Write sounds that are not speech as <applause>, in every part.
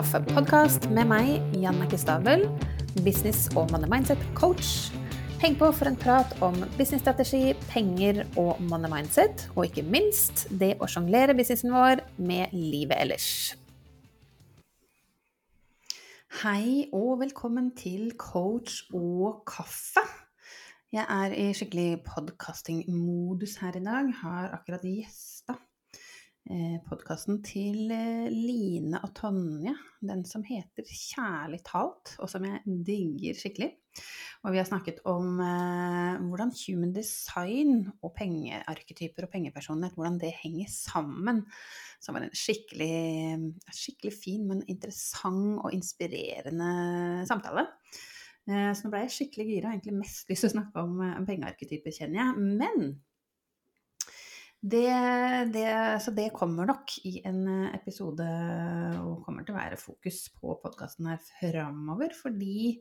kaffepodkast med meg, Janne Stabel, business- og money mindset-coach. Heng på for en prat om businessstrategi, penger og money mindset, og ikke minst det å sjonglere businessen vår med livet ellers. Hei og velkommen til coach og kaffe. Jeg er i skikkelig podkastingmodus her i dag. Har akkurat gjesta eh, podkasten til eh, Line og Tonje. Den som heter Kjærlig talt, og som jeg digger skikkelig. Og vi har snakket om eh, hvordan human design og pengearketyper og pengepersonlighet, hvordan det henger sammen. Som var en skikkelig, skikkelig fin, men interessant og inspirerende samtale. Eh, så nå ble jeg skikkelig gira, egentlig mest lyst til å snakke om pengearketyper, kjenner jeg. Men det, det, så det kommer nok i en episode, og kommer til å være fokus på podkasten her framover. Fordi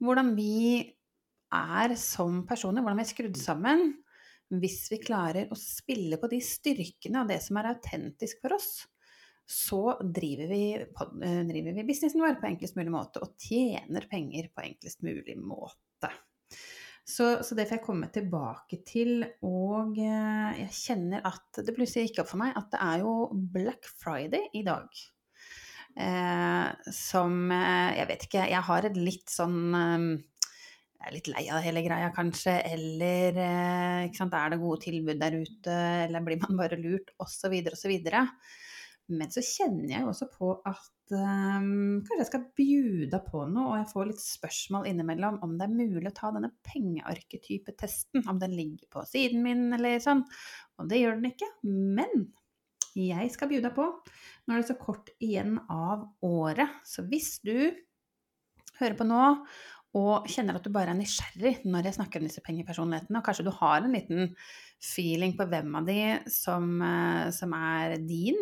hvordan vi er som personer, hvordan vi er skrudd sammen, hvis vi klarer å spille på de styrkene og det som er autentisk for oss, så driver vi, driver vi businessen vår på enklest mulig måte og tjener penger på enklest mulig måte. Så, så, det får jeg komme tilbake til. Og jeg kjenner at det plutselig gikk opp for meg at det er jo Black Friday i dag. Eh, som Jeg vet ikke, jeg har et litt sånn jeg er litt lei av hele greia, kanskje, eller sant, er det gode tilbud der ute, eller blir man bare lurt, osv., osv. Men så kjenner jeg også på at um, kanskje jeg skal bjuda på noe, og jeg får litt spørsmål innimellom om det er mulig å ta denne pengearketypetesten, om den ligger på siden min eller sånn. Og det gjør den ikke. Men jeg skal bjuda på. Nå er det så kort igjen av året, så hvis du hører på nå og kjenner at du bare er nysgjerrig når jeg snakker om disse pengepersonlighetene, og kanskje du har en liten feeling på hvem av de som, som er din,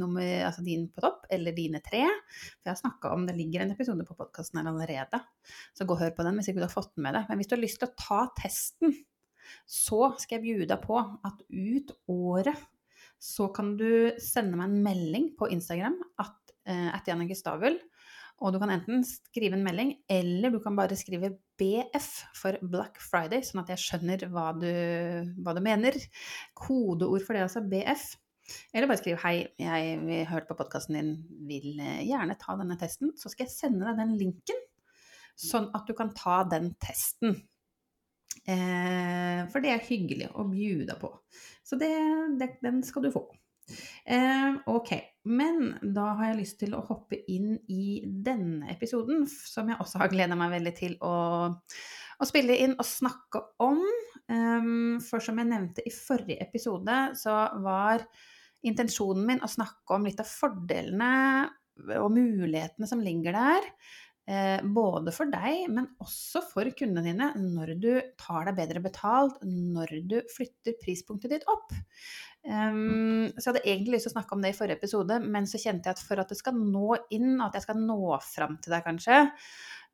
nummer, altså din på topp, eller dine tre. For jeg har snakka om Det ligger en episode på podkasten her allerede, så gå og hør på den hvis ikke du har fått den med deg. Men hvis du har lyst til å ta testen, så skal jeg bjude deg på at ut året så kan du sende meg en melding på Instagram at, uh, at Janne Gustavel og du kan enten skrive en melding, eller du kan bare skrive BF for Black Friday, sånn at jeg skjønner hva du, hva du mener. Kodeord for det altså, BF. Eller bare skriv 'hei, jeg har hørt på podkasten din, vil eh, gjerne ta denne testen'. Så skal jeg sende deg den linken, sånn at du kan ta den testen. Eh, for det er hyggelig å bjuda på. Så det, det, den skal du få. Eh, ok, men da har jeg lyst til å hoppe inn i denne episoden, som jeg også har gleda meg veldig til å, å, spille inn og snakke om. Um, for som jeg nevnte i forrige episode, så var intensjonen min å snakke om litt av fordelene og mulighetene som ligger der. Eh, både for deg, men også for kundene dine, når du tar deg bedre betalt, når du flytter prispunktet ditt opp. Um, så jeg hadde egentlig lyst til å snakke om det i forrige episode, men så kjente jeg at for at det skal nå inn, at jeg skal nå fram til deg kanskje,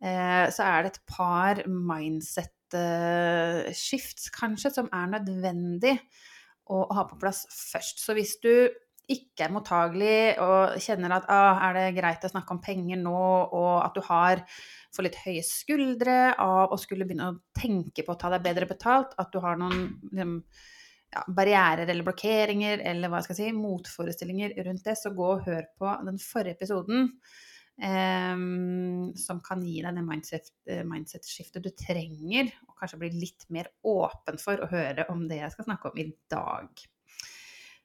uh, så er det et par mindset-skifts uh, kanskje som er nødvendig å, å, ha på plass først. Så hvis du ikke er mottagelig og kjenner at ah, er det greit å snakke om penger nå, og at du har for litt høye skuldre av å skulle begynne å tenke på å ta deg bedre betalt, at du har noen liksom, ja, barrierer eller blokkeringer eller hva skal jeg si, motforestillinger rundt det, så gå og hør på den forrige episoden. Um, som kan gi deg det mindset-skiftet mindset du trenger, og kanskje bli litt mer åpen for å høre om det jeg skal snakke om i dag.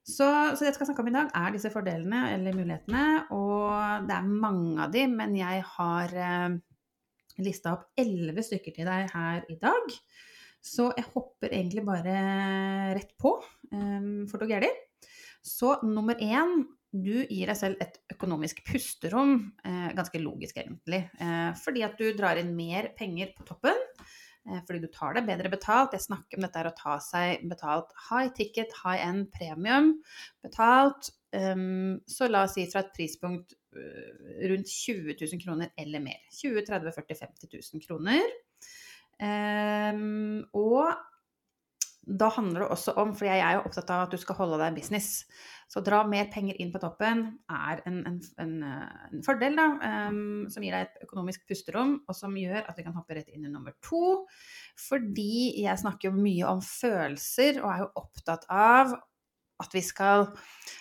Så, så, det jeg skal snakke om i dag, er disse fordelene eller mulighetene. Og det er mange av de, men jeg har eh, lista opp elleve stykker til deg her i dag. Så jeg hopper egentlig bare rett på, um, for og gæli. Så nummer én du gir deg selv et økonomisk pusterom. Eh, ganske logisk, egentlig. Eh, fordi at du drar inn mer penger på toppen. Eh, fordi du tar deg bedre betalt. Jeg snakker om dette å ta seg betalt high ticket, high end, premium betalt. Um, så la oss si fra et prispunkt uh, rundt 20 000 kroner eller mer. 20 30 40 50 000 kroner. Um, og da handler det også om, for jeg er jo opptatt av at du skal holde deg business, så dra mer penger inn på toppen er en, en, en, en fordel, da, um, som gir deg et økonomisk pusterom, og som gjør at vi kan hoppe rett inn i nummer to. Fordi jeg snakker jo mye om følelser, og er jo opptatt av at vi skal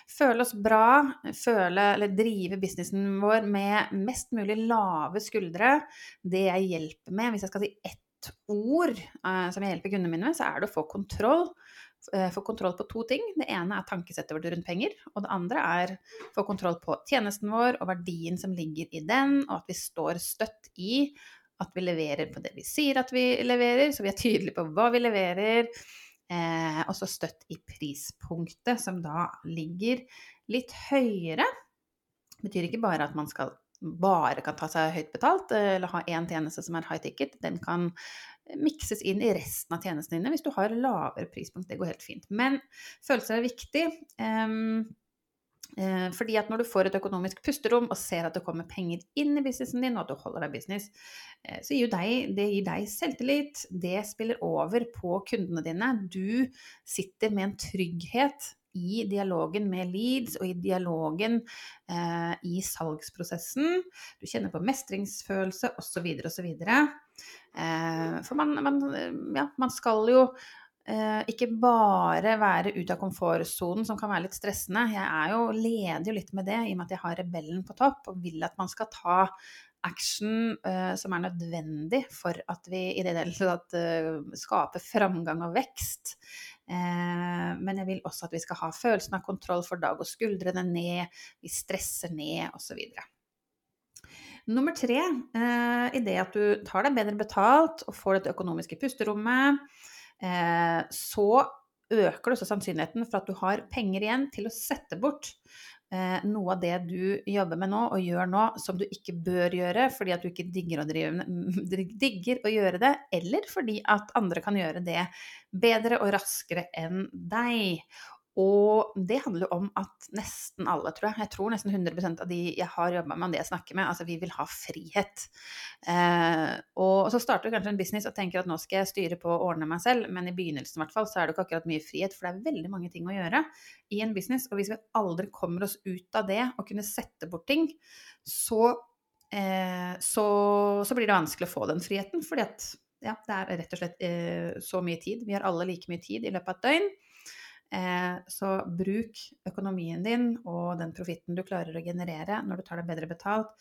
føle oss bra, føle eller drive businessen vår med mest mulig lave skuldre. Det jeg hjelper med, hvis jeg skal si ett ord eh, som jeg hjelper kundene mine med, så er det å få kontroll. Eh, få kontroll på to ting. Det ene er tankesettet vårt rundt penger. Og det andre er få kontroll på tjenesten vår og verdien som ligger i den, og at vi står støtt i at vi leverer på det vi sier at vi leverer, så vi er tydelige på hva vi leverer Eh, og så støtt i prispunktet, som da ligger litt høyere. Det betyr ikke bare at man skal bare kan ta seg høyt betalt, eh, eller ha én tjeneste som er high ticket. Den kan mikses inn i resten av tjenestene dine hvis du har lavere prispunkt. Det går helt fint. Men følelser er viktig. Um, Eh, fordi at når du får et økonomisk pusterom og ser at det kommer penger inn i businessen din, og at du holder deg business, eh, så gir deg, det gir deg selvtillit. Det spiller over på kundene dine. Du sitter med en trygghet i dialogen med leads og i dialogen eh, i salgsprosessen. Du kjenner på mestringsfølelse osv. osv. Eh, for man, man, ja, man skal jo Eh, ikke bare være ute av komfortsonen, som kan være litt stressende. Jeg er jo, jo litt med det, i og med at jeg har rebellen på topp og vil at man skal ta action uh, som er nødvendig for at vi i det hele tatt uh, skaper framgang og vekst. Uh, men jeg vil også at vi skal ha følelsen av kontroll, for da går skuldrene ned, vi stresser ned osv. Nummer tre, i det at du tar deg bedre betalt og får dette økonomiske pusterommet, Eh, så øker det også sannsynligheten for at du har penger igjen til å sette bort eh, noe av det du jobber med nå og gjør nå som du ikke bør gjøre fordi at du ikke digger å, drive, <laughs> digger å gjøre det, eller fordi at andre kan gjøre det bedre og raskere enn deg. Og det handler om at nesten alle, tror jeg, jeg tror nesten 100% av de jeg har jobba med, og de jeg snakker med, altså vi vil ha frihet. Eh, og så starter du kanskje en business og tenker at nå skal jeg styre på å ordne meg selv, men i begynnelsen i hvert fall så er det ikke akkurat mye frihet, for det er veldig mange ting å gjøre i en business. Og hvis vi aldri kommer oss ut av det og kunne sette bort ting, så, eh, så, så blir det vanskelig å få den friheten. fordi at ja, det er rett og slett eh, så mye tid. Vi har alle like mye tid i løpet av et døgn. Eh, så bruk økonomien din og den profitten du klarer å generere når du tar deg bedre betalt,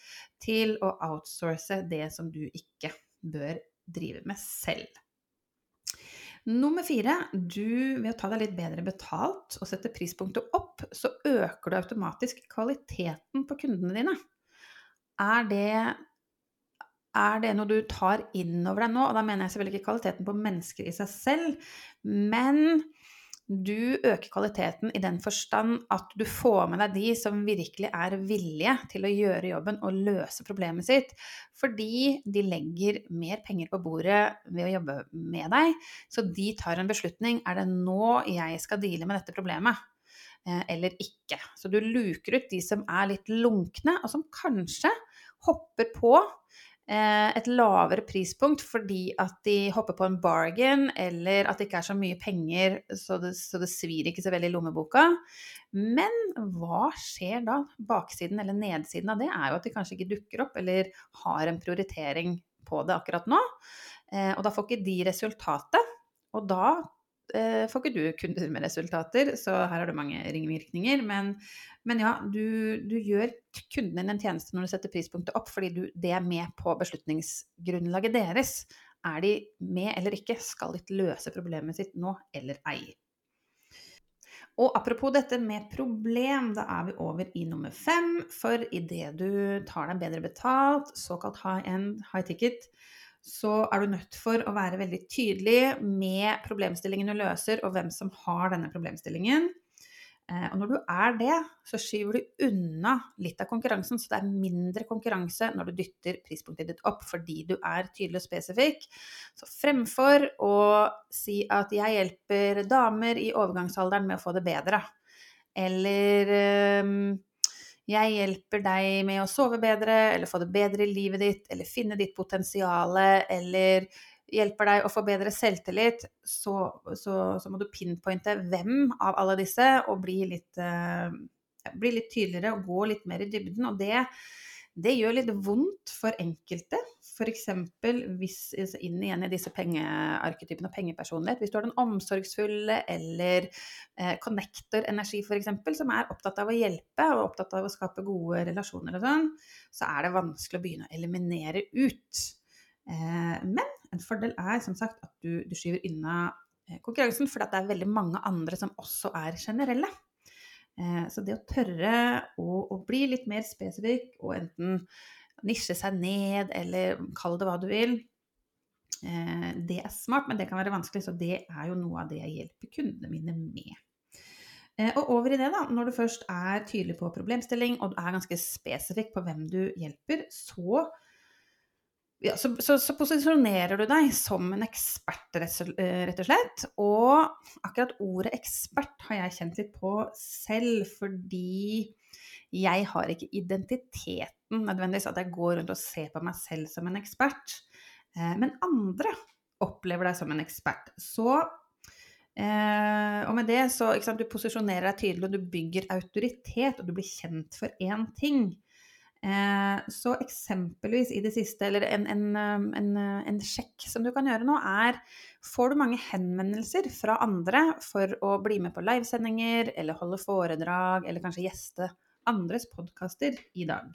til å outsource det som du ikke bør drive med selv. Nummer fire, du, ved å ta deg litt bedre betalt og sette prispunktet opp, så øker du automatisk kvaliteten på kundene dine. Er det, er det noe du tar inn over deg nå? Og da mener jeg selvfølgelig ikke kvaliteten på mennesker i seg selv, men du øker kvaliteten i den forstand at du får med deg de som virkelig er villige til å gjøre jobben og løse problemet sitt. Fordi de legger mer penger på bordet ved å jobbe med deg. Så de tar en beslutning. Er det nå jeg skal deale med dette problemet? Eh, eller ikke. Så du luker ut de som er litt lunkne, og som kanskje hopper på et lavere prispunkt fordi at de hopper på en bargain, eller at det ikke er så mye penger, så det, så det svir ikke så veldig i lommeboka. Men hva skjer da? Baksiden eller nedsiden av det er jo at de kanskje ikke dukker opp, eller har en prioritering på det akkurat nå. Eh, og da får ikke de resultatet. Og da eh, får ikke du kunder med resultater, så her har du mange ringvirkninger. Men men ja, du, du, gjør kunden din en tjeneste når du setter prispunktet opp, fordi du, det er med på beslutningsgrunnlaget deres. Er de med eller ikke? Skal de løse problemet sitt nå eller ei? Og apropos dette med problem, da er vi over i nummer fem. For idet du tar deg bedre betalt, såkalt high end, high ticket, så er du nødt for å være veldig tydelig med problemstillingen du løser, og hvem som har denne problemstillingen. Eh, og når du er det, så skyver du unna litt av konkurransen, så det er mindre konkurranse når du dytter prispunktet ditt opp fordi du er tydelig og spesifikk. Så fremfor å si at 'jeg hjelper damer i overgangsalderen med å få det bedre', eller ehm, 'jeg hjelper deg med å sove bedre', eller få det bedre i livet ditt, eller finne ditt potensial, eller hjelper deg å få bedre selvtillit, så, så, så må du pinpointe hvem av alle disse og bli litt, uh, bli litt tydeligere og gå litt mer i dybden. Og det, det gjør litt vondt for enkelte. F.eks. hvis inn igjen i disse pengearketypene og pengepersonlighet. Hvis du har den omsorgsfulle eller eh, connector-energi f.eks., som er opptatt av å hjelpe og opptatt av å skape gode relasjoner og sånn, så er det vanskelig å begynne å eliminere ut. Eh, men en fordel er som sagt at du, du skyver unna eh, konkurransen, for det er veldig mange andre som også er generelle. Eh, så det å tørre å, å bli litt mer spesifikk og enten nisje seg ned, eller kall det hva du vil, eh, det er smart, men det kan være vanskelig, så det er jo noe av det jeg hjelper kundene mine med. Eh, og over i det, da, når du først er tydelig på problemstilling, og du er ganske spesifikk på hvem du hjelper, så ja, så, så, så, posisjonerer du deg som en ekspert, eh, rett og slett. Og akkurat ordet ekspert har jeg kjent litt på selv, fordi jeg har ikke identiteten nødvendigvis at jeg går rundt og ser på meg selv som en ekspert. Eh, men andre opplever deg som en ekspert. Så eh, Og med det så ikke sant, Du posisjonerer deg tydelig, og du bygger autoritet, og du blir kjent for én ting. Eh, så eksempelvis i det siste, eller en, en, um, en, uh, en, sjekk som du kan gjøre nå, er Får du mange henvendelser fra andre for å bli med på livesendinger, eller holde foredrag, eller kanskje gjeste andres podkaster i dag?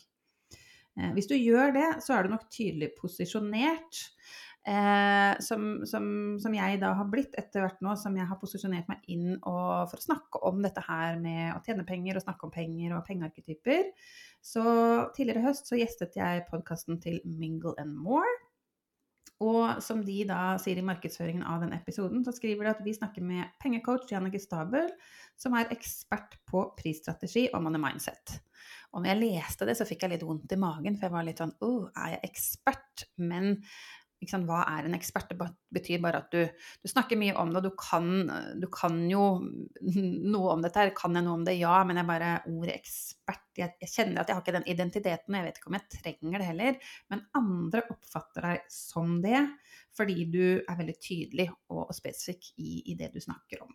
Eh, hvis du gjør det, så er du nok tydelig posisjonert. Eh, som, som, som, jeg da har blitt etter hvert nå som jeg har posisjonert meg inn og, for å snakke om dette her med å tjene penger og snakke om penger og pengearketyper. Så tidligere i høst så gjestet jeg podkasten til Mingle and More. Og som de da sier i markedsføringen av den episoden, så skriver de at vi snakker med pengecoach Jannicke Stabel, som er ekspert på prisstrategi og money mindset. Og når jeg leste det, så fikk jeg litt vondt i magen, for jeg var litt sånn Å, oh, er jeg ekspert? Men hva er en ekspert? Det betyr bare at du, du snakker mye om det, og du kan, du kan, jo <laughs> noe om dette her. Kan jeg noe om det? Ja, men jeg bare Ordet ekspert jeg, jeg, kjenner at jeg har ikke den identiteten, og jeg vet ikke om jeg trenger det heller. Men andre oppfatter deg som det, fordi du er veldig tydelig og, og spesifikk i, i, det du snakker om.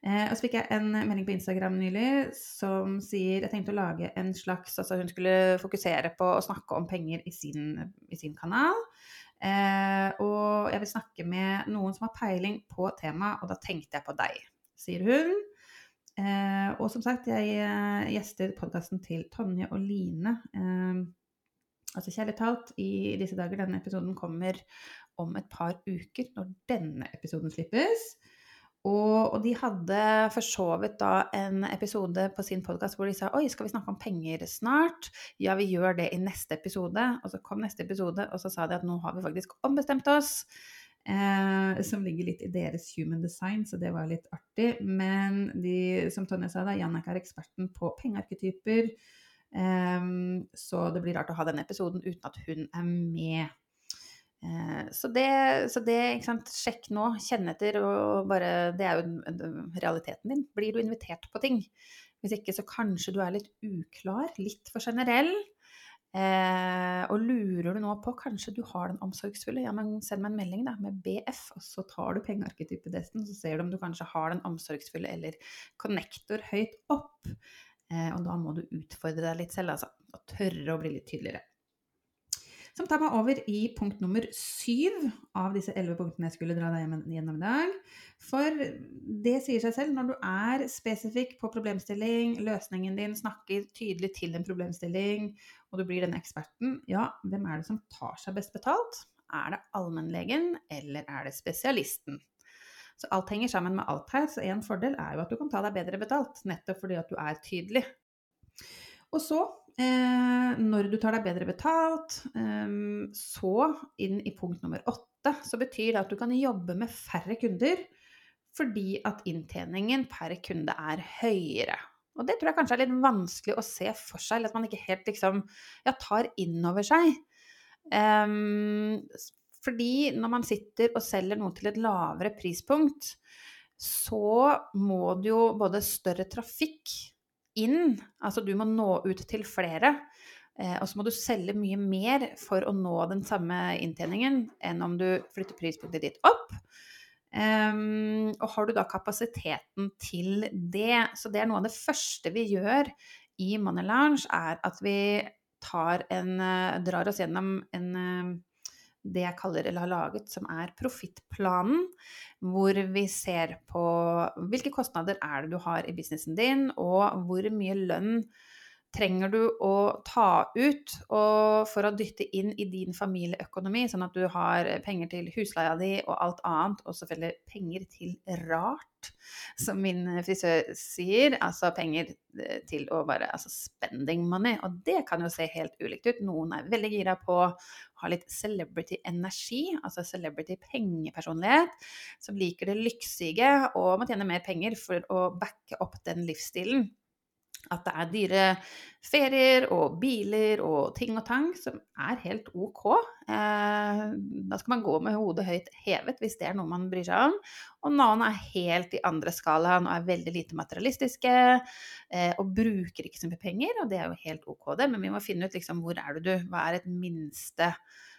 Eh, og så fikk jeg en melding på Instagram nylig som sier jeg tenkte å lage en slags Altså hun skulle fokusere på å snakke om penger i sin, i sin kanal. Eh, og jeg vil snakke med noen som har peiling på temaet, og da tenkte jeg på deg, sier hun. Eh, og som sagt, jeg eh, gjester podkasten til Tonje og Line. Eh, altså kjærlig talt, i disse dager, denne episoden kommer om et par uker, når denne episoden slippes. Og, og, de hadde for så vidt da en episode på sin podkast hvor de sa oi, skal vi snakke om penger snart? Ja, vi gjør det i neste episode. Og så kom neste episode, og så sa de at nå har vi faktisk ombestemt oss. Eh, som ligger litt i deres human design, så det var litt artig. Men de, som Tonje sa, da, Jannik er eksperten på pengearketyper. Eh, så det blir rart å ha denne episoden uten at hun er med. Eh, så det, så det, ikke sant, sjekk nå, kjenn etter, og bare Det er jo realiteten din. Blir du invitert på ting? Hvis ikke, så kanskje du er litt uklar, litt for generell. Eh, og lurer du nå på kanskje du har den omsorgsfulle, ja, men send meg en melding da, med BF, og så tar du pengearketypetesten, så ser du om du kanskje har den omsorgsfulle eller connector høyt opp. Eh, og da må du utfordre deg litt selv, altså. Og tørre å bli litt tydeligere. Som tar meg over i punkt nummer syv av disse elleve punktene jeg skulle dra deg gjennom i dag. For det sier seg selv, når du er spesifikk på problemstilling, løsningen din snakker tydelig til en problemstilling, og du blir denne eksperten, ja, hvem er det som tar seg best betalt? Er det allmennlegen, eller er det spesialisten? Så alt henger sammen med alt her, så en fordel er jo at du kan ta deg bedre betalt, nettopp fordi at du er tydelig. Og så når du tar deg bedre betalt, eh, så inn i punkt nummer åtte, så betyr det at du kan jobbe med færre kunder fordi at inntjeningen per kunde er høyere. Og det tror jeg kanskje er litt vanskelig å se for seg, eller at man ikke helt liksom ja, tar inn over seg. Um, fordi når man sitter og selger noe til et lavere prispunkt, så må det jo både større trafikk inn. Altså du må nå ut til flere. Eh, og så må du selge mye mer for å nå den samme inntjeningen enn om du flytter prispunktet ditt opp. Um, og har du da kapasiteten til det? Så det er noe av det første vi gjør i Money Lounge, er at vi en, uh, drar oss gjennom en, uh, det jeg kaller, eller har laget, som er profittplanen. Hvor vi ser på hvilke kostnader er det du har i businessen din, og hvor mye lønn trenger du å ta ut for å dytte inn i din familieøkonomi, sånn at du har penger til husleia di og alt annet, og selvfølgelig penger til rart, som min frisør sier. Altså penger eh, til å bare Altså spending money. Og det kan jo se helt ulikt ut. Noen er veldig gira på å ha litt celebrity-energi, altså celebrity-pengepersonlighet, som liker det lyksige og må tjene mer penger for å backe opp den livsstilen at det er dyre ferier og biler og ting og tang som er helt ok. Eh, da skal man gå med hodet høyt hevet hvis det er noe man bryr seg om. Og noen er helt i andre skalaen og er veldig lite materialistiske eh, og bruker ikke så mye penger, og det er jo helt ok det, men vi må finne ut liksom hvor er du, hva er et minste Eh,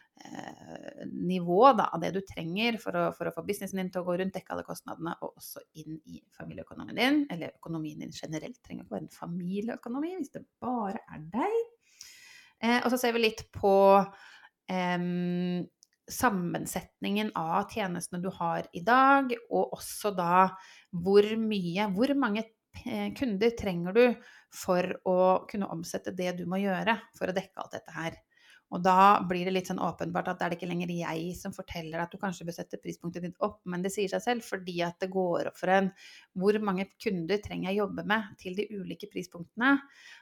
nivå da, av det du trenger for å, for å, få businessen din til å gå rundt, dekke alle kostnadene, og også inn i familieøkonomien din, eller økonomien din generelt. Det trenger ikke være en familieøkonomi hvis det bare er deg. Eh, og så ser vi litt på eh, sammensetningen av tjenestene du har i dag, og også da hvor mye, hvor mange kunder trenger du for å kunne omsette det du må gjøre for å dekke alt dette her. Og da blir det litt sånn åpenbart at det er ikke lenger jeg som forteller at du kanskje bør sette prispunktet ditt opp, men det sier seg selv fordi at det går opp for en hvor mange kunder trenger jeg jobbe med til de ulike prispunktene,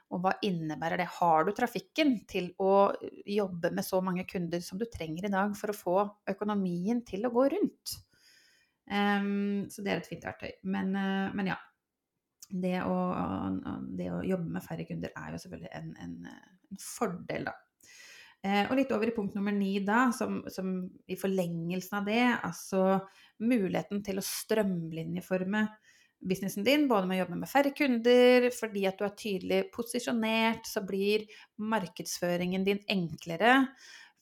og hva innebærer det? Har du trafikken til å jobbe med så mange kunder som du trenger i dag for å få økonomien til å gå rundt? Um, så det er et fint verktøy. Men, uh, men ja. Det å, det å, jobbe med færre kunder er jo selvfølgelig en, en, en fordel, da. Eh, og litt over i punkt nummer ni da, som, som, i forlengelsen av det, altså muligheten til å strømlinjeforme businessen din, både med å jobbe med færre kunder, fordi at du er tydelig posisjonert, så blir markedsføringen din enklere.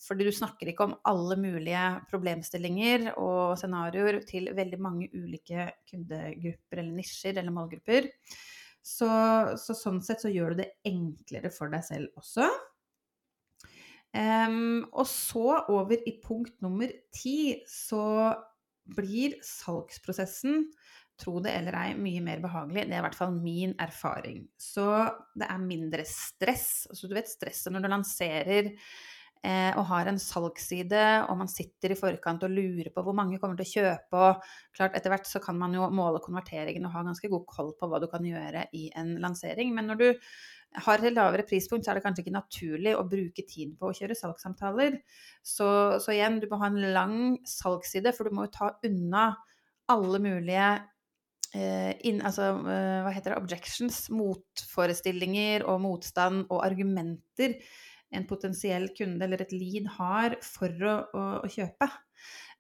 Fordi du snakker ikke om alle mulige problemstillinger og scenarioer til veldig mange ulike kundegrupper eller nisjer eller målgrupper. Så, så sånn sett så gjør du det enklere for deg selv også. Um, og så over i punkt nummer ti, så blir salgsprosessen, tro det eller ei, mye mer behagelig. Det er i hvert fall min erfaring. Så det er mindre stress. Altså, du vet stresset når du lanserer eh, og har en salgsside, og man sitter i forkant og lurer på hvor mange kommer til å kjøpe, og klart etter hvert så kan man jo måle konverteringen og ha ganske god koll på hva du kan gjøre i en lansering. Men når du har et lavere prispunkt, så er det kanskje ikke naturlig å bruke tid på å kjøre salgssamtaler. Så, så igjen, du må ha en lang salgsside, for du må jo ta unna alle mulige eh, in, altså, eh, hva heter det, objections, motforestillinger og motstand og argumenter en potensiell kunde eller et lead har for å, å, å kjøpe.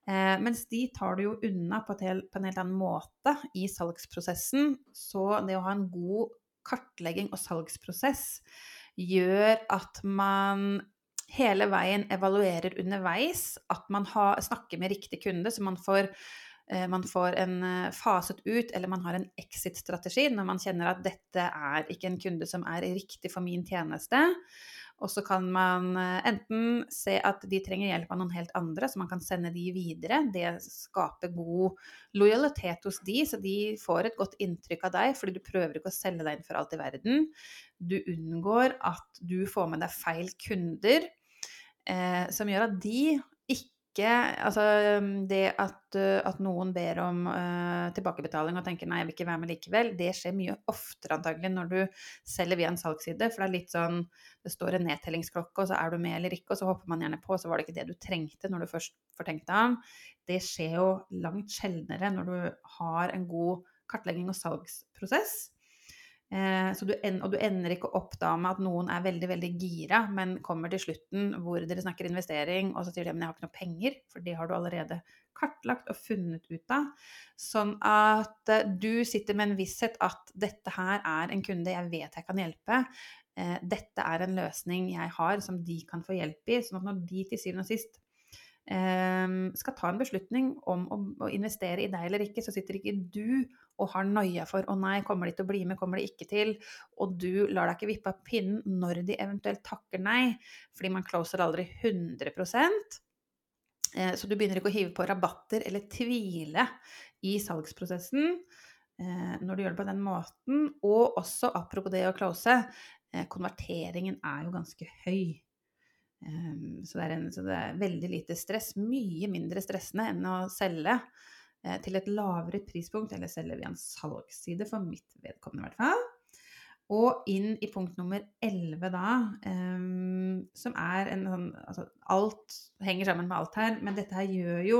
Eh, mens de tar du jo unna på, en helt annen måte i salgsprosessen. Så det å ha en god kartlegging og salgsprosess gjør at man hele veien evaluerer underveis. At man har, snakker med riktig kunde, så man får, eh, man får en eh, faset ut, eller man har en exit-strategi når man kjenner at dette er ikke en kunde som er riktig for min tjeneste. Og så kan man eh, enten se at de trenger hjelp av noen helt andre, så man kan sende de videre. Det skaper god lojalitet hos de, så de får et godt inntrykk av deg, fordi du prøver ikke å selge deg inn for alt i verden. Du unngår at du får med deg feil kunder, eh, som gjør at de ikke Altså det at, at noen ber om uh, tilbakebetaling og tenker nei, jeg vil ikke være med likevel, det skjer mye oftere antagelig når du selger via en salgsside. For det er litt sånn det står en nedtellingsklokke, og så er du med eller ikke, og så hopper man gjerne på, og så var det ikke det du trengte når du først får tenkt deg om. Det skjer jo langt sjeldnere når du har en god kartlegging og salgsprosess. Eh, du en, og du ender ikke opp da med at noen er veldig veldig gira, men kommer til slutten hvor dere snakker investering, og så sier de men jeg har ikke noe penger, for det har du allerede kartlagt og funnet ut av. Sånn at eh, du sitter med en visshet at dette her er en kunde jeg vet jeg kan hjelpe. eh, dette er en løsning jeg har som de kan få hjelp i. sånn at når de til syvende og sist skal ta en beslutning om å, investere i deg eller ikke, så sitter ikke du og har noia for 'Å nei, kommer de til å bli med, kommer de ikke til?' Og du lar deg ikke vippe av pinnen når de eventuelt takker nei, fordi man closer aldri 100 eh, Så du begynner ikke å hive på rabatter eller tvile i salgsprosessen. Eh, når du gjør det på den måten. Og også, apropos det å close, eh, konverteringen er jo ganske høy. Ehm, så det, en, så det, er veldig lite stress. Mye mindre stressende enn å selge eh, til et lavere prispunkt, eller selge via en salgsside, for mitt vedkommende i hvert fall. Og inn i punkt nummer 11 da, um, som er en sånn Altså alt henger sammen med alt her, men dette her gjør jo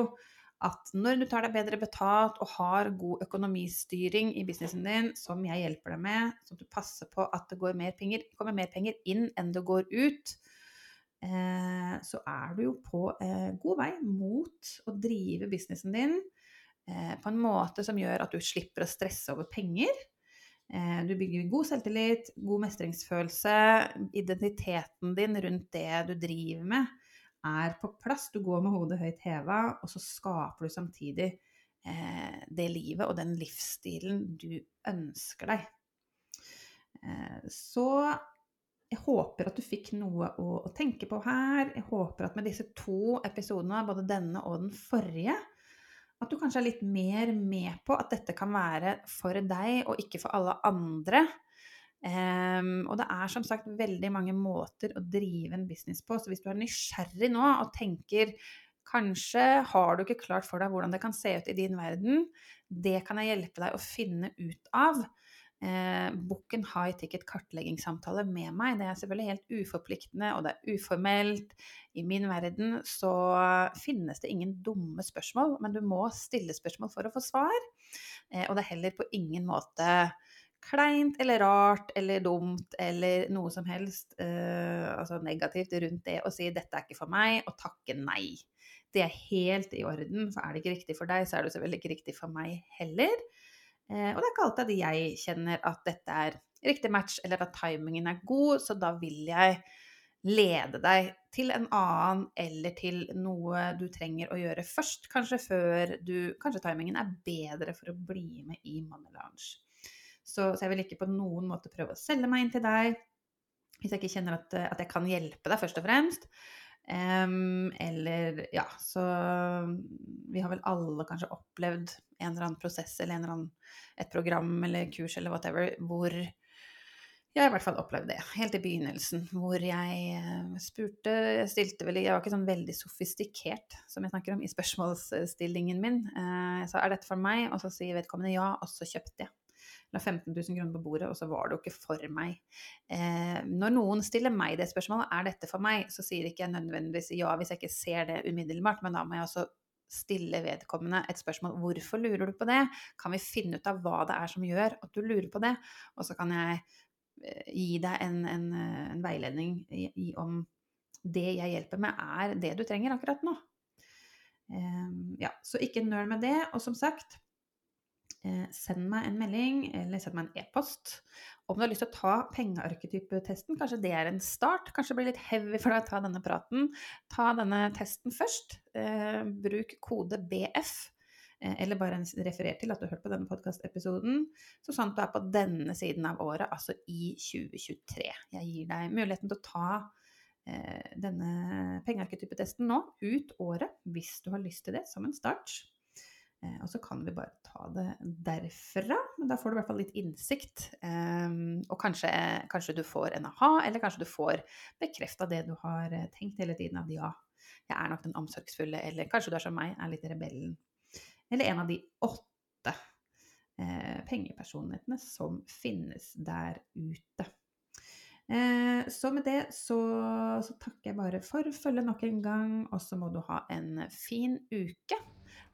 at når du tar deg bedre betalt og har god økonomistyring i businessen din, som jeg hjelper deg med, så du passer på at det mer penger, kommer mer penger inn enn det går ut, så er du jo på eh, god vei mot å drive businessen din eh, på en måte som gjør at du slipper å stresse over penger. Eh, du bygger god selvtillit, god mestringsfølelse, identiteten din rundt det du driver med er på plass. Du går med hodet høyt heva, og så skaper du samtidig eh, det livet og den livsstilen du ønsker deg. Eh, så jeg håper at du fikk noe å, å, tenke på her. Jeg håper at med disse to episodene, både denne og den forrige, at du kanskje er litt mer med på at dette kan være for deg og ikke for alle andre. Um, og det er som sagt veldig mange måter å drive en business på. Så hvis du er nysgjerrig nå og tenker kanskje har du ikke klart for deg hvordan det kan se ut i din verden, det kan jeg hjelpe deg å finne ut av. Eh, Book en high ticket kartleggingssamtale med meg. Det er selvfølgelig helt uforpliktende, og det er uformelt. I min verden så finnes det ingen dumme spørsmål, men du må stille spørsmål for å få svar. Eh, og det er heller på ingen måte kleint eller rart eller dumt eller noe som helst eh, altså negativt rundt det å si 'dette er ikke for meg', og takke nei. Det er helt i orden, for er det ikke riktig for deg, så er det selvfølgelig ikke riktig for meg heller. Uh, og det er ikke alltid at jeg kjenner at dette er riktig match, eller at timingen er god, så da vil jeg lede deg til en annen eller til noe du trenger å gjøre først, kanskje før du Kanskje timingen er bedre for å bli med i Money Lounge. Så, så, jeg vil ikke på noen måte prøve å selge meg inn til deg hvis jeg ikke kjenner at, at jeg kan hjelpe deg, først og fremst. Um, eller ja, så Vi har vel alle kanskje opplevd en eller annen prosess eller en eller annen, et program eller kurs eller whatever hvor jeg har i hvert fall opplevd det, helt i begynnelsen, hvor jeg eh, spurte Jeg stilte vel Jeg var ikke sånn veldig sofistikert, som jeg snakker om, i spørsmålsstillingen min. Eh, jeg sa 'er dette for meg?' Og så sier vedkommende ja, og så kjøpte jeg la 15 000 kroner på bordet, og så var det jo ikke for meg. Eh, når noen stiller meg det spørsmålet, er dette for meg, så sier ikke jeg nødvendigvis ja hvis jeg ikke ser det umiddelbart, men da må jeg også stille vedkommende et spørsmål. Hvorfor lurer du på det? Kan vi finne ut av hva det er som gjør at du lurer på det? Og så kan jeg eh, gi deg en, en, en veiledning i, i, om det jeg hjelper med, er det du trenger akkurat nå. Um, ja, så ikke nøl med det. Og som sagt, send meg en melding eller send meg en e-post om du har lyst til å ta pengearketypetesten. Kanskje det er en start. Kanskje det blir litt heavy for deg å ta denne praten. Ta denne testen først. Eh, bruk kode BF. Eh, eller bare referer til at du har hørt på denne podkastepisoden. Så at du er på denne siden av året, altså i 2023. Jeg gir deg muligheten til å ta eh, denne pengearketypetesten nå, ut året, hvis du har lyst til det, som en start. Eh, og så kan vi bare ta det derfra. Men da får du i hvert fall litt innsikt. Um, og kanskje, kanskje, du får en aha, eller kanskje du får bekrefta det du har eh, tenkt hele tiden, at ja, jeg er nok den omsorgsfulle, eller kanskje du er som meg, er litt rebellen. Eller en av de åtte eh, pengepersonlighetene som finnes der ute. Så med det så, så takker jeg bare for følget nok en gang, og så må du ha en fin uke.